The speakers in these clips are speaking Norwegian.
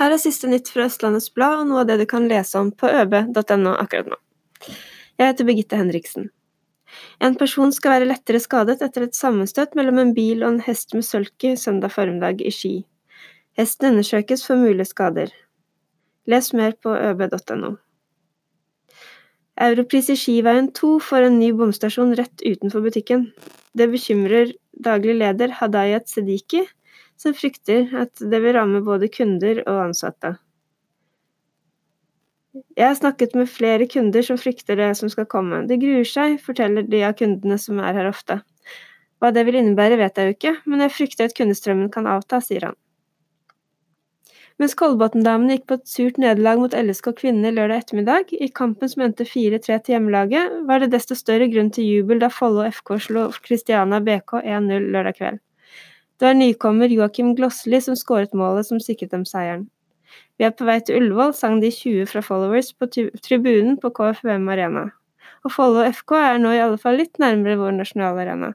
Her er siste nytt fra Østlandets Blad og noe av det du kan lese om på øb.no akkurat nå. Jeg heter Birgitte Henriksen. En person skal være lettere skadet etter et sammenstøt mellom en bil og en hest med sølke søndag formiddag i Ski. Hesten undersøkes for mulige skader. Les mer på øb.no. Europris i Skiveien 2 får en ny bomstasjon rett utenfor butikken. Det bekymrer daglig leder Hadayat Sediki, som frykter at det vil ramme både kunder og ansatte. Jeg har snakket med flere kunder som frykter det som skal komme. De gruer seg, forteller de av kundene som er her ofte. Hva det vil innebære vet jeg jo ikke, men jeg frykter at kundestrømmen kan avta, sier han. Mens Kolbotn-damene gikk på et surt nederlag mot LSK kvinner lørdag ettermiddag, i kampen som endte 4-3 til hjemmelaget, var det desto større grunn til jubel da Follo FK slo Christiana BK 1-0 lørdag kveld. Det var nykommer Joakim Glossli som skåret målet som sikret dem seieren. Vi er på vei til Ullevål, sang de 20 fra Followers på tribunen på KFUM Arena. Og Follo FK er nå i alle fall litt nærmere vår nasjonale arena.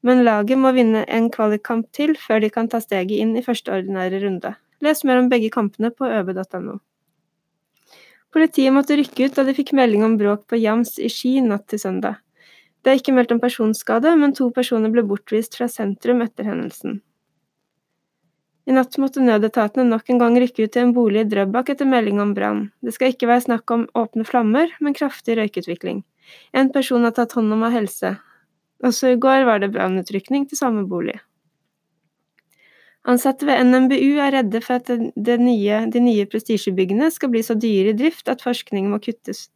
Men laget må vinne en kvalikkamp til før de kan ta steget inn i første ordinære runde. Les mer om begge kampene på øb.no. Politiet måtte rykke ut da de fikk melding om bråk på Jams i Ski natt til søndag. Det er ikke meldt om personskade, men to personer ble bortvist fra sentrum etter hendelsen. I natt måtte nødetatene nok en gang rykke ut til en bolig i Drøbak etter melding om brann. Det skal ikke være snakk om åpne flammer, men kraftig røykutvikling. En person har tatt hånd om av helse. Også i går var det brannutrykning til samme bolig. Ansatte ved NMBU er redde for at nye, de nye prestisjebyggene skal bli så dyre i drift at forskning må kuttes.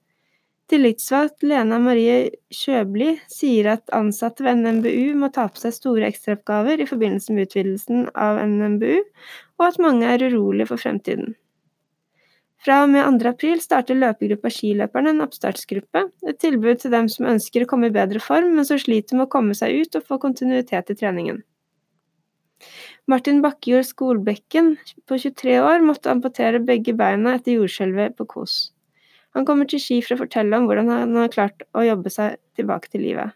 Tillitsvalgt Lena Marie Kjøbli sier at ansatte ved NMBU må ta på seg store ekstraoppgaver i forbindelse med utvidelsen av NMBU, og at mange er urolige for fremtiden. Fra og med 2. april starter løpegruppa Skiløperne en oppstartsgruppe, et tilbud til dem som ønsker å komme i bedre form, men som sliter med å komme seg ut og få kontinuitet i treningen. Martin Bakkejord Skolbekken på 23 år måtte amputere begge beina etter jordskjelvet på Kos. Han kommer til Ski for å fortelle om hvordan han har klart å jobbe seg tilbake til livet.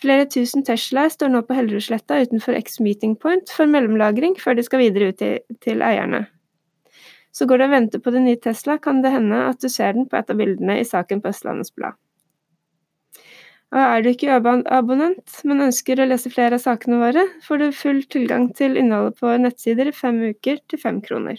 Flere tusen Teslaer står nå på Hellerudsletta utenfor X Meeting Point for mellomlagring før de skal videre ut til, til eierne. Så går det å vente på den nye Tesla, kan det hende at du ser den på et av bildene i saken på Østlandets Blad. Og er du ikke abonnent, men ønsker å lese flere av sakene våre, får du full tilgang til innholdet på nettsider i fem uker til fem kroner.